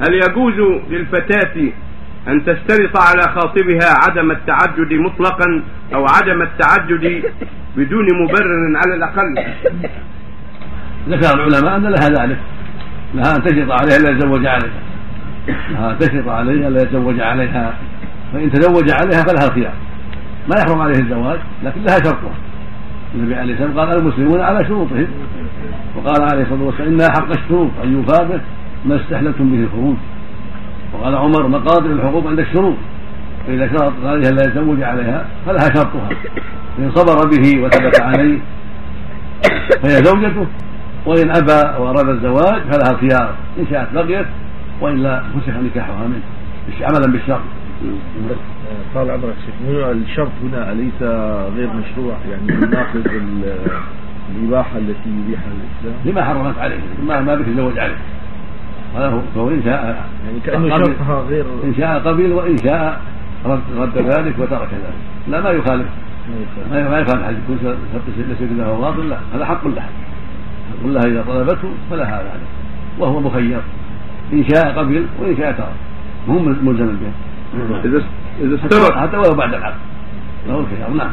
هل يجوز للفتاة أن تشترط على خاطبها عدم التعدد مطلقا أو عدم التعدد بدون مبرر على الأقل؟ ذكر العلماء أن لها ذلك. لها أن تشرط عليها ألا يتزوج عليها. لها أن تشرط عليها ألا يتزوج عليها. فإن تزوج عليها فلها الخيار. ما يحرم عليه الزواج لكن لها شرطها النبي عليه الصلاة والسلام قال المسلمون على شروطهم. وقال عليه الصلاة والسلام إنها حق الشروط يوفى به ما استحللتم به الخروج. وقال عمر مقاطع الحقوق عند الشروط. فإذا شرط عليها لا يتزوج عليها فلها شرطها. فان صبر به وثبت عليه فهي زوجته. وإن أبى وأراد الزواج فلها الخيار إن شاءت بقيت وإلا فسخ نكاحها منه. عملا بالشرط؟ طال عمرك شيخ الشرط هنا أليس غير مشروع؟ يعني يناقض الإباحة التي يبيحها الإسلام لما حرمت عليه ما يتزوج عليه. هذا هو فهو إن شاء يعني كأنه شرطها غير إن شاء قبل وإن شاء رد, رد ذلك وترك ذلك. لا ما يخالف. ما يخالف. حد يكون ليس له باطل لا. هذا حق لها حق لها إذا طلبته فلها ذلك وهو مخير. إن شاء قبل وإن شاء ترك. مو ملزم به. إذا إذا استرت حتى ولو بعد العقد. له الخيار. نعم.